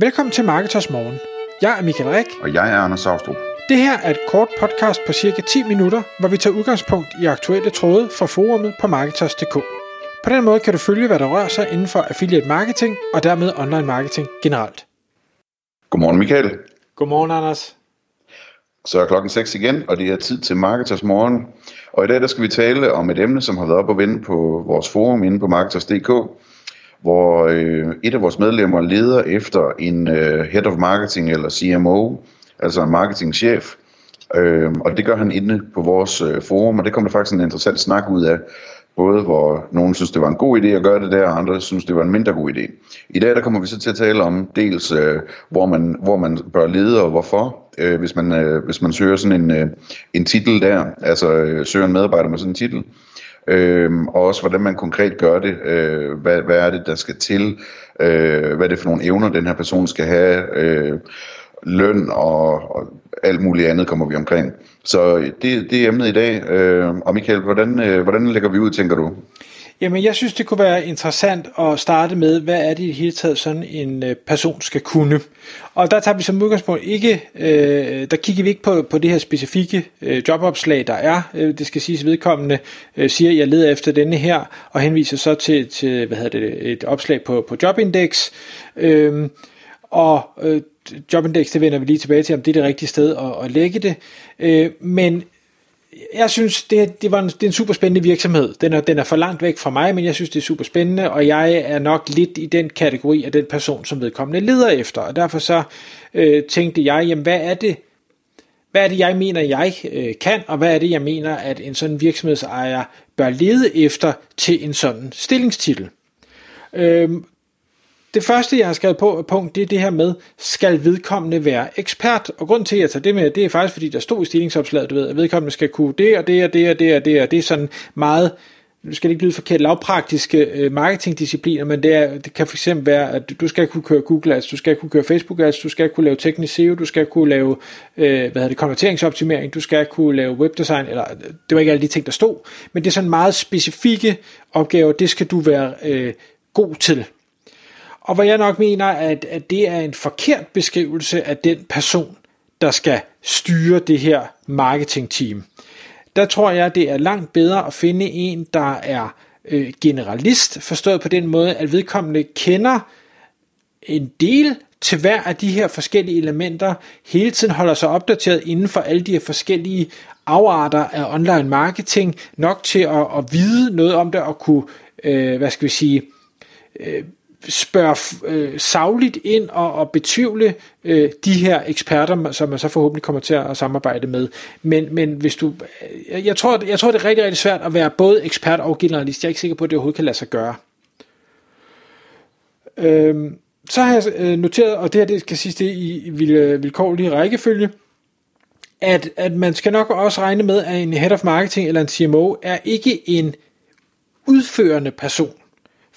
Velkommen til Marketers Morgen. Jeg er Michael Rik. Og jeg er Anders Saustrup. Det her er et kort podcast på cirka 10 minutter, hvor vi tager udgangspunkt i aktuelle tråde fra forumet på Marketers.dk. På den måde kan du følge, hvad der rører sig inden for affiliate marketing og dermed online marketing generelt. Godmorgen Michael. Godmorgen Anders. Så er klokken 6 igen, og det er tid til Marketers Morgen. Og i dag der skal vi tale om et emne, som har været op og vende på vores forum inde på Marketers.dk, hvor øh, et af vores medlemmer leder efter en øh, Head of Marketing eller CMO, altså en marketingchef. Øh, og det gør han inde på vores øh, forum, og det kommer der faktisk en interessant snak ud af. Både hvor nogen synes, det var en god idé at gøre det der, og andre synes, det var en mindre god idé. I dag der kommer vi så til at tale om dels, øh, hvor, man, hvor man bør lede og hvorfor, øh, hvis, man, øh, hvis man søger sådan en, øh, en titel der, altså øh, søger en medarbejder med sådan en titel. Øh, og også hvordan man konkret gør det, øh, hvad, hvad er det, der skal til, øh, hvad er det for nogle evner, den her person skal have, øh, løn og, og alt muligt andet kommer vi omkring. Så det, det er emnet i dag. Øh, og Michael, hvordan, øh, hvordan lægger vi ud, tænker du? Jamen, jeg synes, det kunne være interessant at starte med, hvad er det i det hele taget sådan en øh, person skal kunne. Og der tager vi som udgangspunkt ikke, øh, der kigger vi ikke på, på det her specifikke øh, jobopslag, der er. Øh, det skal siges vedkommende, øh, siger, jeg leder efter denne her, og henviser så til, til hvad hedder det, et opslag på, på Jobindex. Øh, og øh, Jobindex, det vender vi lige tilbage til, om det er det rigtige sted at, at lægge det. Øh, men jeg synes, det, det, var en, det er en super spændende virksomhed. Den er, den er for langt væk fra mig, men jeg synes, det er super spændende, og jeg er nok lidt i den kategori af den person, som vedkommende leder efter. Og derfor så øh, tænkte jeg, jamen hvad er det, hvad er det, jeg mener, jeg øh, kan, og hvad er det, jeg mener, at en sådan virksomhedsejer bør lede efter til en sådan stillingstitel. Øh, det første, jeg har skrevet på punkt, det er det her med, skal vedkommende være ekspert? Og grund til, at jeg tager det med, det er faktisk, fordi der stod i stillingsopslaget, du ved, at vedkommende skal kunne det og det og det og det og det, og det er sådan meget, nu skal det ikke lyde forkert, lavpraktiske øh, marketingdiscipliner, men det, er, det kan fx være, at du skal kunne køre Google Ads, du skal kunne køre Facebook Ads, du skal kunne lave teknisk SEO, du skal kunne lave, øh, hvad hedder det, konverteringsoptimering, du skal kunne lave webdesign, eller det var ikke alle de ting, der stod, men det er sådan meget specifikke opgaver, det skal du være øh, god til. Og hvor jeg nok mener, at, at det er en forkert beskrivelse af den person, der skal styre det her marketingteam. Der tror jeg, det er langt bedre at finde en, der er øh, generalist, forstået på den måde, at vedkommende kender en del til hver af de her forskellige elementer, hele tiden holder sig opdateret inden for alle de her forskellige afarter af online marketing, nok til at, at vide noget om det og kunne, øh, hvad skal vi sige, øh, spørge øh, savligt ind og, og betvivle øh, de her eksperter, som man så forhåbentlig kommer til at samarbejde med. Men, men hvis du, jeg, jeg, tror, jeg tror, det er rigtig, rigtig svært at være både ekspert og generalist. Jeg er ikke sikker på, at det overhovedet kan lade sig gøre. Øh, så har jeg øh, noteret, og det her det skal siges det i øh, vilkårlig rækkefølge, at, at man skal nok også regne med, at en head of marketing eller en CMO er ikke en udførende person.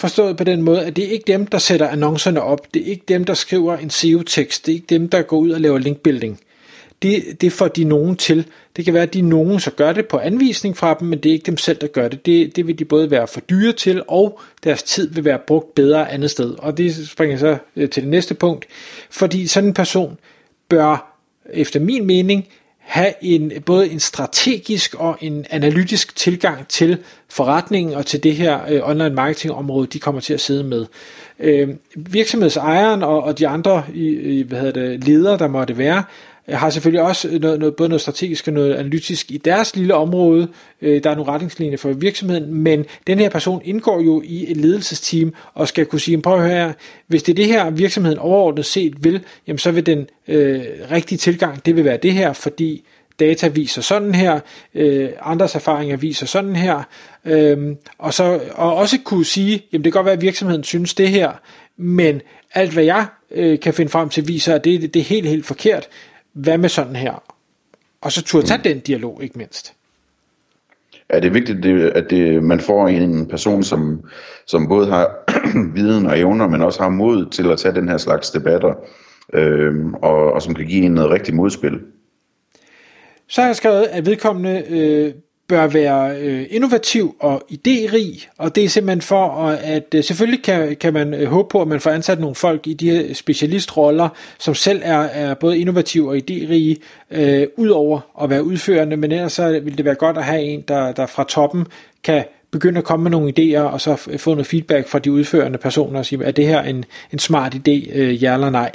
Forstået på den måde, at det er ikke dem, der sætter annoncerne op. Det er ikke dem, der skriver en SEO-tekst. Det er ikke dem, der går ud og laver linkbuilding. Det, det får de nogen til. Det kan være, at de nogen så gør det på anvisning fra dem, men det er ikke dem selv, der gør det. Det, det vil de både være for dyre til, og deres tid vil være brugt bedre andet sted. Og det springer så øh, til det næste punkt. Fordi sådan en person bør, efter min mening, have en, både en strategisk og en analytisk tilgang til forretningen og til det her øh, online marketing område, de kommer til at sidde med. Øh, virksomhedsejeren og, og de andre i, i, hvad hedder det, ledere, der måtte være, har selvfølgelig også noget, noget, både noget strategisk og noget analytisk i deres lille område. Øh, der er nogle retningslinjer for virksomheden, men den her person indgår jo i et ledelsesteam og skal kunne sige, prøv at høre her, hvis det er det her virksomheden overordnet set vil, jamen så vil den øh, rigtige tilgang, det vil være det her, fordi data viser sådan her, øh, andres erfaringer viser sådan her, øh, og, så, og også kunne sige, jamen det kan godt være, at virksomheden synes det her, men alt hvad jeg øh, kan finde frem til viser, at det, det er helt, helt forkert hvad med sådan her? Og så turde tage mm. den dialog, ikke mindst. Ja, det er vigtigt, at det, man får en person, som, som både har viden og evner, men også har mod til at tage den her slags debatter, øh, og, og som kan give en noget rigtig modspil. Så har jeg skrevet, at vedkommende øh, bør være øh, innovativ og idérig, og det er simpelthen for, at øh, selvfølgelig kan, kan man øh, håbe på, at man får ansat nogle folk i de her specialistroller, som selv er, er både innovative og idérige, øh, udover at være udførende, men ellers så vil det være godt at have en, der, der fra toppen kan begynde at komme med nogle idéer, og så øh, få noget feedback fra de udførende personer og sige, er det her en, en smart idé, øh, ja eller nej.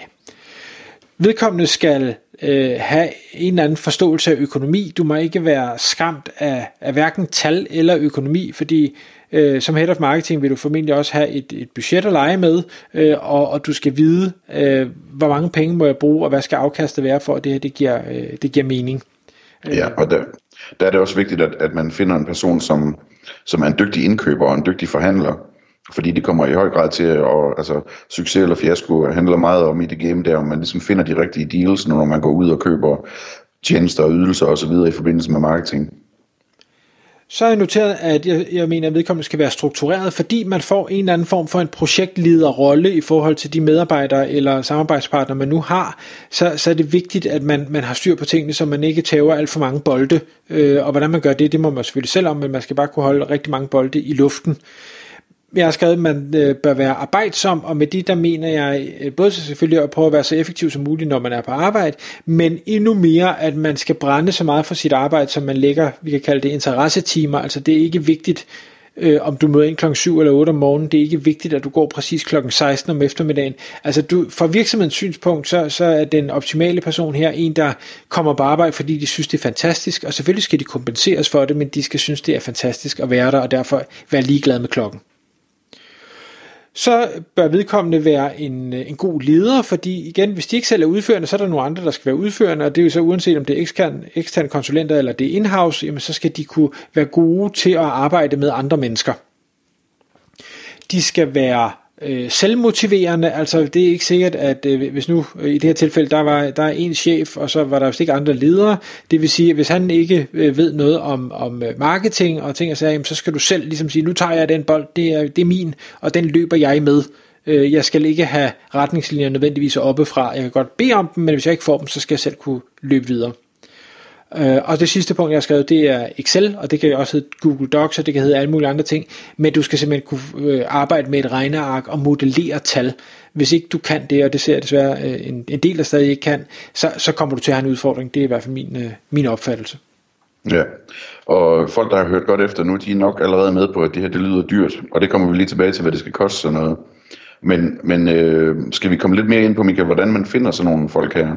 Vedkommende skal øh, have en eller anden forståelse af økonomi. Du må ikke være skræmt af, af hverken tal eller økonomi, fordi øh, som head of marketing vil du formentlig også have et, et budget at lege med, øh, og, og du skal vide, øh, hvor mange penge må jeg bruge, og hvad skal afkastet være for, at det her det giver, øh, det giver mening. Øh. Ja, og der, der er det også vigtigt, at, at man finder en person, som, som er en dygtig indkøber og en dygtig forhandler. Fordi det kommer i høj grad til, at altså, succes eller fiasko handler meget om i det game der, om man ligesom finder de rigtige deals, når man går ud og køber tjenester og ydelser osv. i forbindelse med marketing. Så har jeg noteret, at jeg, jeg mener, at vedkommende skal være struktureret, fordi man får en eller anden form for en projektlederrolle i forhold til de medarbejdere eller samarbejdspartnere, man nu har, så, så er det vigtigt, at man, man har styr på tingene, så man ikke tager alt for mange bolde. Øh, og hvordan man gør det, det må man selvfølgelig selv om, men man skal bare kunne holde rigtig mange bolde i luften jeg har skrevet, at man øh, bør være arbejdsom, og med det der mener jeg øh, både selvfølgelig at prøve at være så effektiv som muligt, når man er på arbejde, men endnu mere, at man skal brænde så meget for sit arbejde, som man lægger, vi kan kalde det interessetimer, altså det er ikke vigtigt, øh, om du møder ind klokken 7 eller 8 om morgenen, det er ikke vigtigt, at du går præcis klokken 16 om eftermiddagen. Altså du, fra virksomhedens synspunkt, så, så er den optimale person her en, der kommer på arbejde, fordi de synes, det er fantastisk, og selvfølgelig skal de kompenseres for det, men de skal synes, det er fantastisk at være der, og derfor være ligeglad med klokken så bør vedkommende være en, øh, en god leder, fordi igen, hvis de ikke selv er udførende, så er der nogle andre, der skal være udførende, og det er jo så uanset om det er ekstern, ekstern konsulenter eller det er in-house, jamen så skal de kunne være gode til at arbejde med andre mennesker. De skal være øh, selvmotiverende, altså det er ikke sikkert, at øh, hvis nu øh, i det her tilfælde, der var der er en chef, og så var der vist ikke andre ledere, det vil sige, at hvis han ikke øh, ved noget om, om øh, marketing og ting og sager, så skal du selv ligesom sige, nu tager jeg den bold, det er, det er min, og den løber jeg med. Øh, jeg skal ikke have retningslinjer nødvendigvis oppefra, jeg kan godt bede om dem, men hvis jeg ikke får dem, så skal jeg selv kunne løbe videre. Øh, og det sidste punkt, jeg har skrevet, det er Excel, og det kan også hedde Google Docs, og det kan hedde alle mulige andre ting, men du skal simpelthen kunne øh, arbejde med et regneark og modellere tal. Hvis ikke du kan det, og det ser jeg desværre øh, en, en del, der stadig ikke kan, så, så kommer du til at have en udfordring. Det er i hvert fald min, øh, min opfattelse. Ja, og folk, der har hørt godt efter nu, de er nok allerede med på, at det her det lyder dyrt, og det kommer vi lige tilbage til, hvad det skal koste sådan noget. Men, men øh, skal vi komme lidt mere ind på, Michael, hvordan man finder sådan nogle folk her?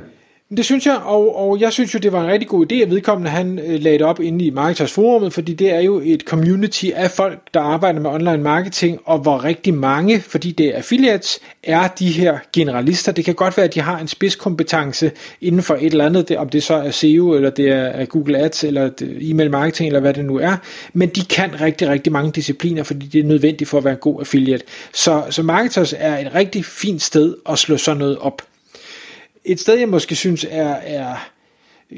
Det synes jeg, og, og jeg synes jo, det var en rigtig god idé, at vedkommende han øh, lagde det op inde i Marketers Forumet, fordi det er jo et community af folk, der arbejder med online marketing, og hvor rigtig mange, fordi det er affiliates, er de her generalister. Det kan godt være, at de har en spidskompetence inden for et eller andet, om det så er SEO, eller det er Google Ads, eller e-mail marketing, eller hvad det nu er, men de kan rigtig, rigtig mange discipliner, fordi det er nødvendigt for at være en god affiliate. Så, så Marketers er et rigtig fint sted at slå sådan noget op et sted, jeg måske synes er, er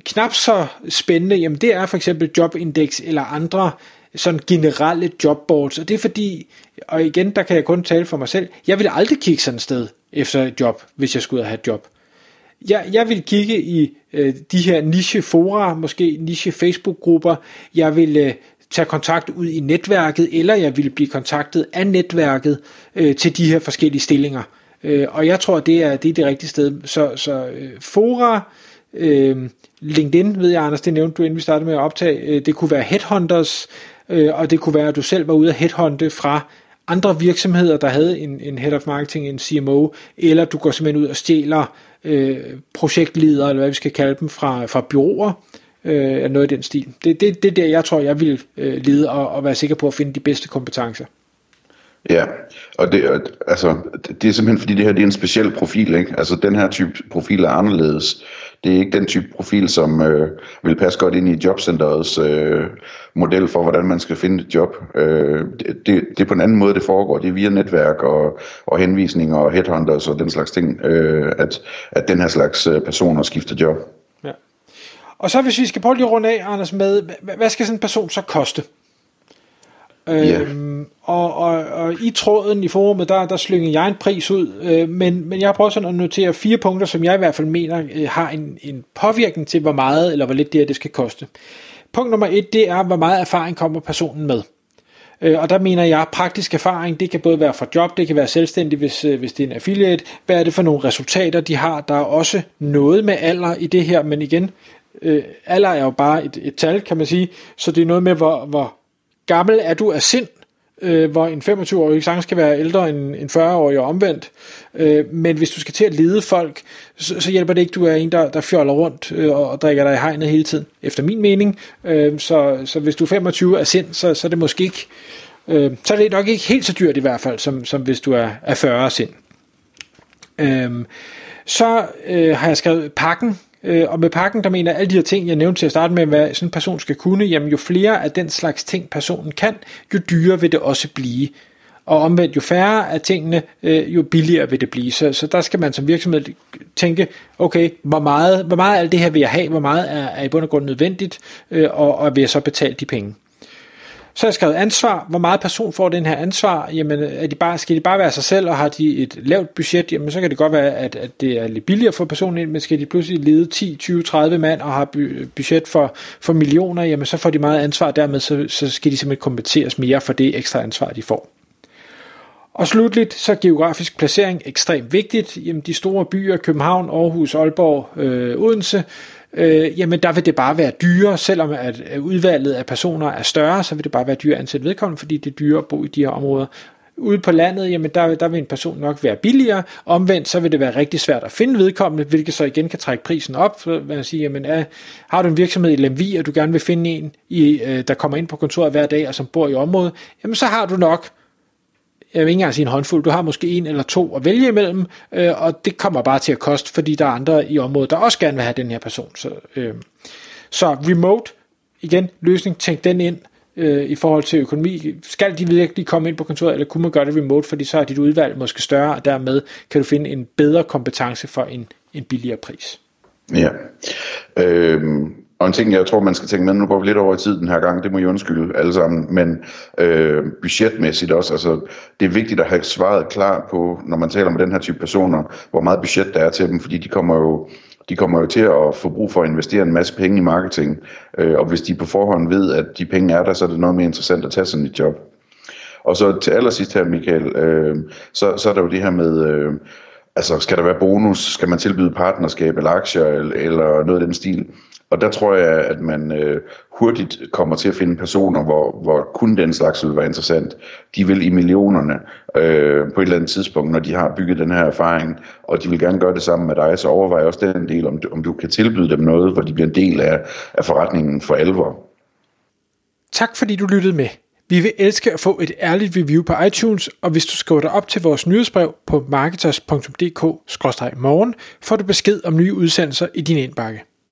knap så spændende, jamen det er for eksempel Jobindex eller andre sådan generelle jobboards, og det er fordi, og igen, der kan jeg kun tale for mig selv, jeg vil aldrig kigge sådan et sted efter et job, hvis jeg skulle have et job. Jeg, jeg vil kigge i øh, de her niche fora, måske niche Facebook-grupper, jeg vil øh, tage kontakt ud i netværket, eller jeg vil blive kontaktet af netværket øh, til de her forskellige stillinger. Øh, og jeg tror, det er, det er det rigtige sted. Så, så øh, Fora, øh, LinkedIn, ved jeg, Anders, det nævnte du, inden vi startede med at optage, øh, det kunne være headhunters, øh, og det kunne være, at du selv var ude at headhunte fra andre virksomheder, der havde en, en head of marketing, en CMO, eller du går simpelthen ud og stjæler øh, projektledere, eller hvad vi skal kalde dem, fra, fra byråer, øh, noget i den stil. Det, det, det der, jeg tror, jeg vil øh, lede og, og være sikker på at finde de bedste kompetencer. Ja, og det, altså, det er simpelthen fordi det her det er en speciel profil, ikke? Altså den her type profil er anderledes. Det er ikke den type profil, som øh, vil passe godt ind i jobcenterets øh, model for, hvordan man skal finde et job. Øh, det, det, er på en anden måde, det foregår. Det er via netværk og, og henvisninger og headhunters og den slags ting, øh, at, at den her slags øh, personer skifter job. Ja. Og så hvis vi skal prøve lige at runde af, Anders, med, hvad skal sådan en person så koste? Yeah. Øhm, og, og, og i tråden i forumet, der, der slynger jeg en pris ud, øh, men, men jeg har prøvet sådan at notere fire punkter, som jeg i hvert fald mener øh, har en, en påvirkning til, hvor meget eller hvor lidt det her det skal koste. Punkt nummer et, det er, hvor meget erfaring kommer personen med. Øh, og der mener jeg, at praktisk erfaring, det kan både være fra job, det kan være selvstændig, hvis, øh, hvis det er en affiliate. Hvad er det for nogle resultater, de har? Der er også noget med alder i det her, men igen, øh, alder er jo bare et, et tal, kan man sige. Så det er noget med, hvor, hvor gammel er du af sind, øh, hvor en 25-årig sagtens skal være ældre end en 40-årig og omvendt. Øh, men hvis du skal til at lede folk, så, så hjælper det ikke, du er en, der, der fjoller rundt øh, og drikker dig i hegnet hele tiden, efter min mening. Øh, så, så hvis du er 25 af sind, så, så er det måske ikke, øh, så er det nok ikke helt så dyrt i hvert fald, som, som hvis du er, er 40 af sind. Øh, så øh, har jeg skrevet pakken, Øh, og med pakken, der mener jeg alle de her ting, jeg nævnte til at starte med, hvad sådan en person skal kunne, jamen jo flere af den slags ting, personen kan, jo dyrere vil det også blive. Og omvendt, jo færre af tingene, øh, jo billigere vil det blive. Så, så der skal man som virksomhed tænke, okay, hvor meget, hvor meget af alt det her vil jeg have, hvor meget er, er i bund og grund nødvendigt, øh, og, og vil jeg så betale de penge. Så har jeg skrevet ansvar. Hvor meget person får den her ansvar? Jamen, er de bare, skal de bare være sig selv, og har de et lavt budget? Jamen, så kan det godt være, at, at det er lidt billigere for personen ind, men skal de pludselig lede 10, 20, 30 mand og har budget for, for millioner, jamen så får de meget ansvar, dermed så, så skal de simpelthen kompenseres mere for det ekstra ansvar, de får. Og slutligt, så geografisk placering ekstremt vigtigt. Jamen, de store byer, København, Aarhus, Aalborg, øh, Odense, øh, jamen der vil det bare være dyrere, selvom at øh, udvalget af personer er større, så vil det bare være dyrere at ansætte vedkommende, fordi det er dyrere at bo i de her områder. Ude på landet, jamen der, der vil en person nok være billigere. Omvendt, så vil det være rigtig svært at finde vedkommende, hvilket så igen kan trække prisen op. Så man sige, jamen, er, har du en virksomhed i Lemvi, og du gerne vil finde en, i, øh, der kommer ind på kontoret hver dag, og som bor i området, jamen så har du nok jeg vil ikke engang sige en håndfuld, du har måske en eller to at vælge imellem, øh, og det kommer bare til at koste, fordi der er andre i området, der også gerne vil have den her person. Så, øh, så remote, igen, løsning, tænk den ind øh, i forhold til økonomi. Skal de virkelig komme ind på kontoret, eller kunne man gøre det remote, fordi så er dit udvalg måske større, og dermed kan du finde en bedre kompetence for en, en billigere pris. Ja. Øhm, og en ting, jeg tror, man skal tænke med, nu går vi lidt over i tid den her gang, det må I undskylde alle sammen, men øh, budgetmæssigt også, altså det er vigtigt at have svaret klar på, når man taler med den her type personer, hvor meget budget der er til dem, fordi de kommer jo de kommer jo til at få brug for at investere en masse penge i marketing, øh, og hvis de på forhånd ved, at de penge er der, så er det noget mere interessant at tage sådan et job. Og så til allersidst her, Michael, øh, så, så er der jo det her med, øh, altså skal der være bonus, skal man tilbyde partnerskab eller aktier, eller, eller noget af den stil. Og der tror jeg, at man øh, hurtigt kommer til at finde personer, hvor, hvor kun den slags vil være interessant. De vil i millionerne øh, på et eller andet tidspunkt, når de har bygget den her erfaring, og de vil gerne gøre det sammen med dig, så overvej også den del, om om du kan tilbyde dem noget, hvor de bliver en del af, af forretningen for alvor. Tak fordi du lyttede med. Vi vil elske at få et ærligt review på iTunes, og hvis du skriver dig op til vores nyhedsbrev på marketers.dk-morgen, får du besked om nye udsendelser i din indbakke.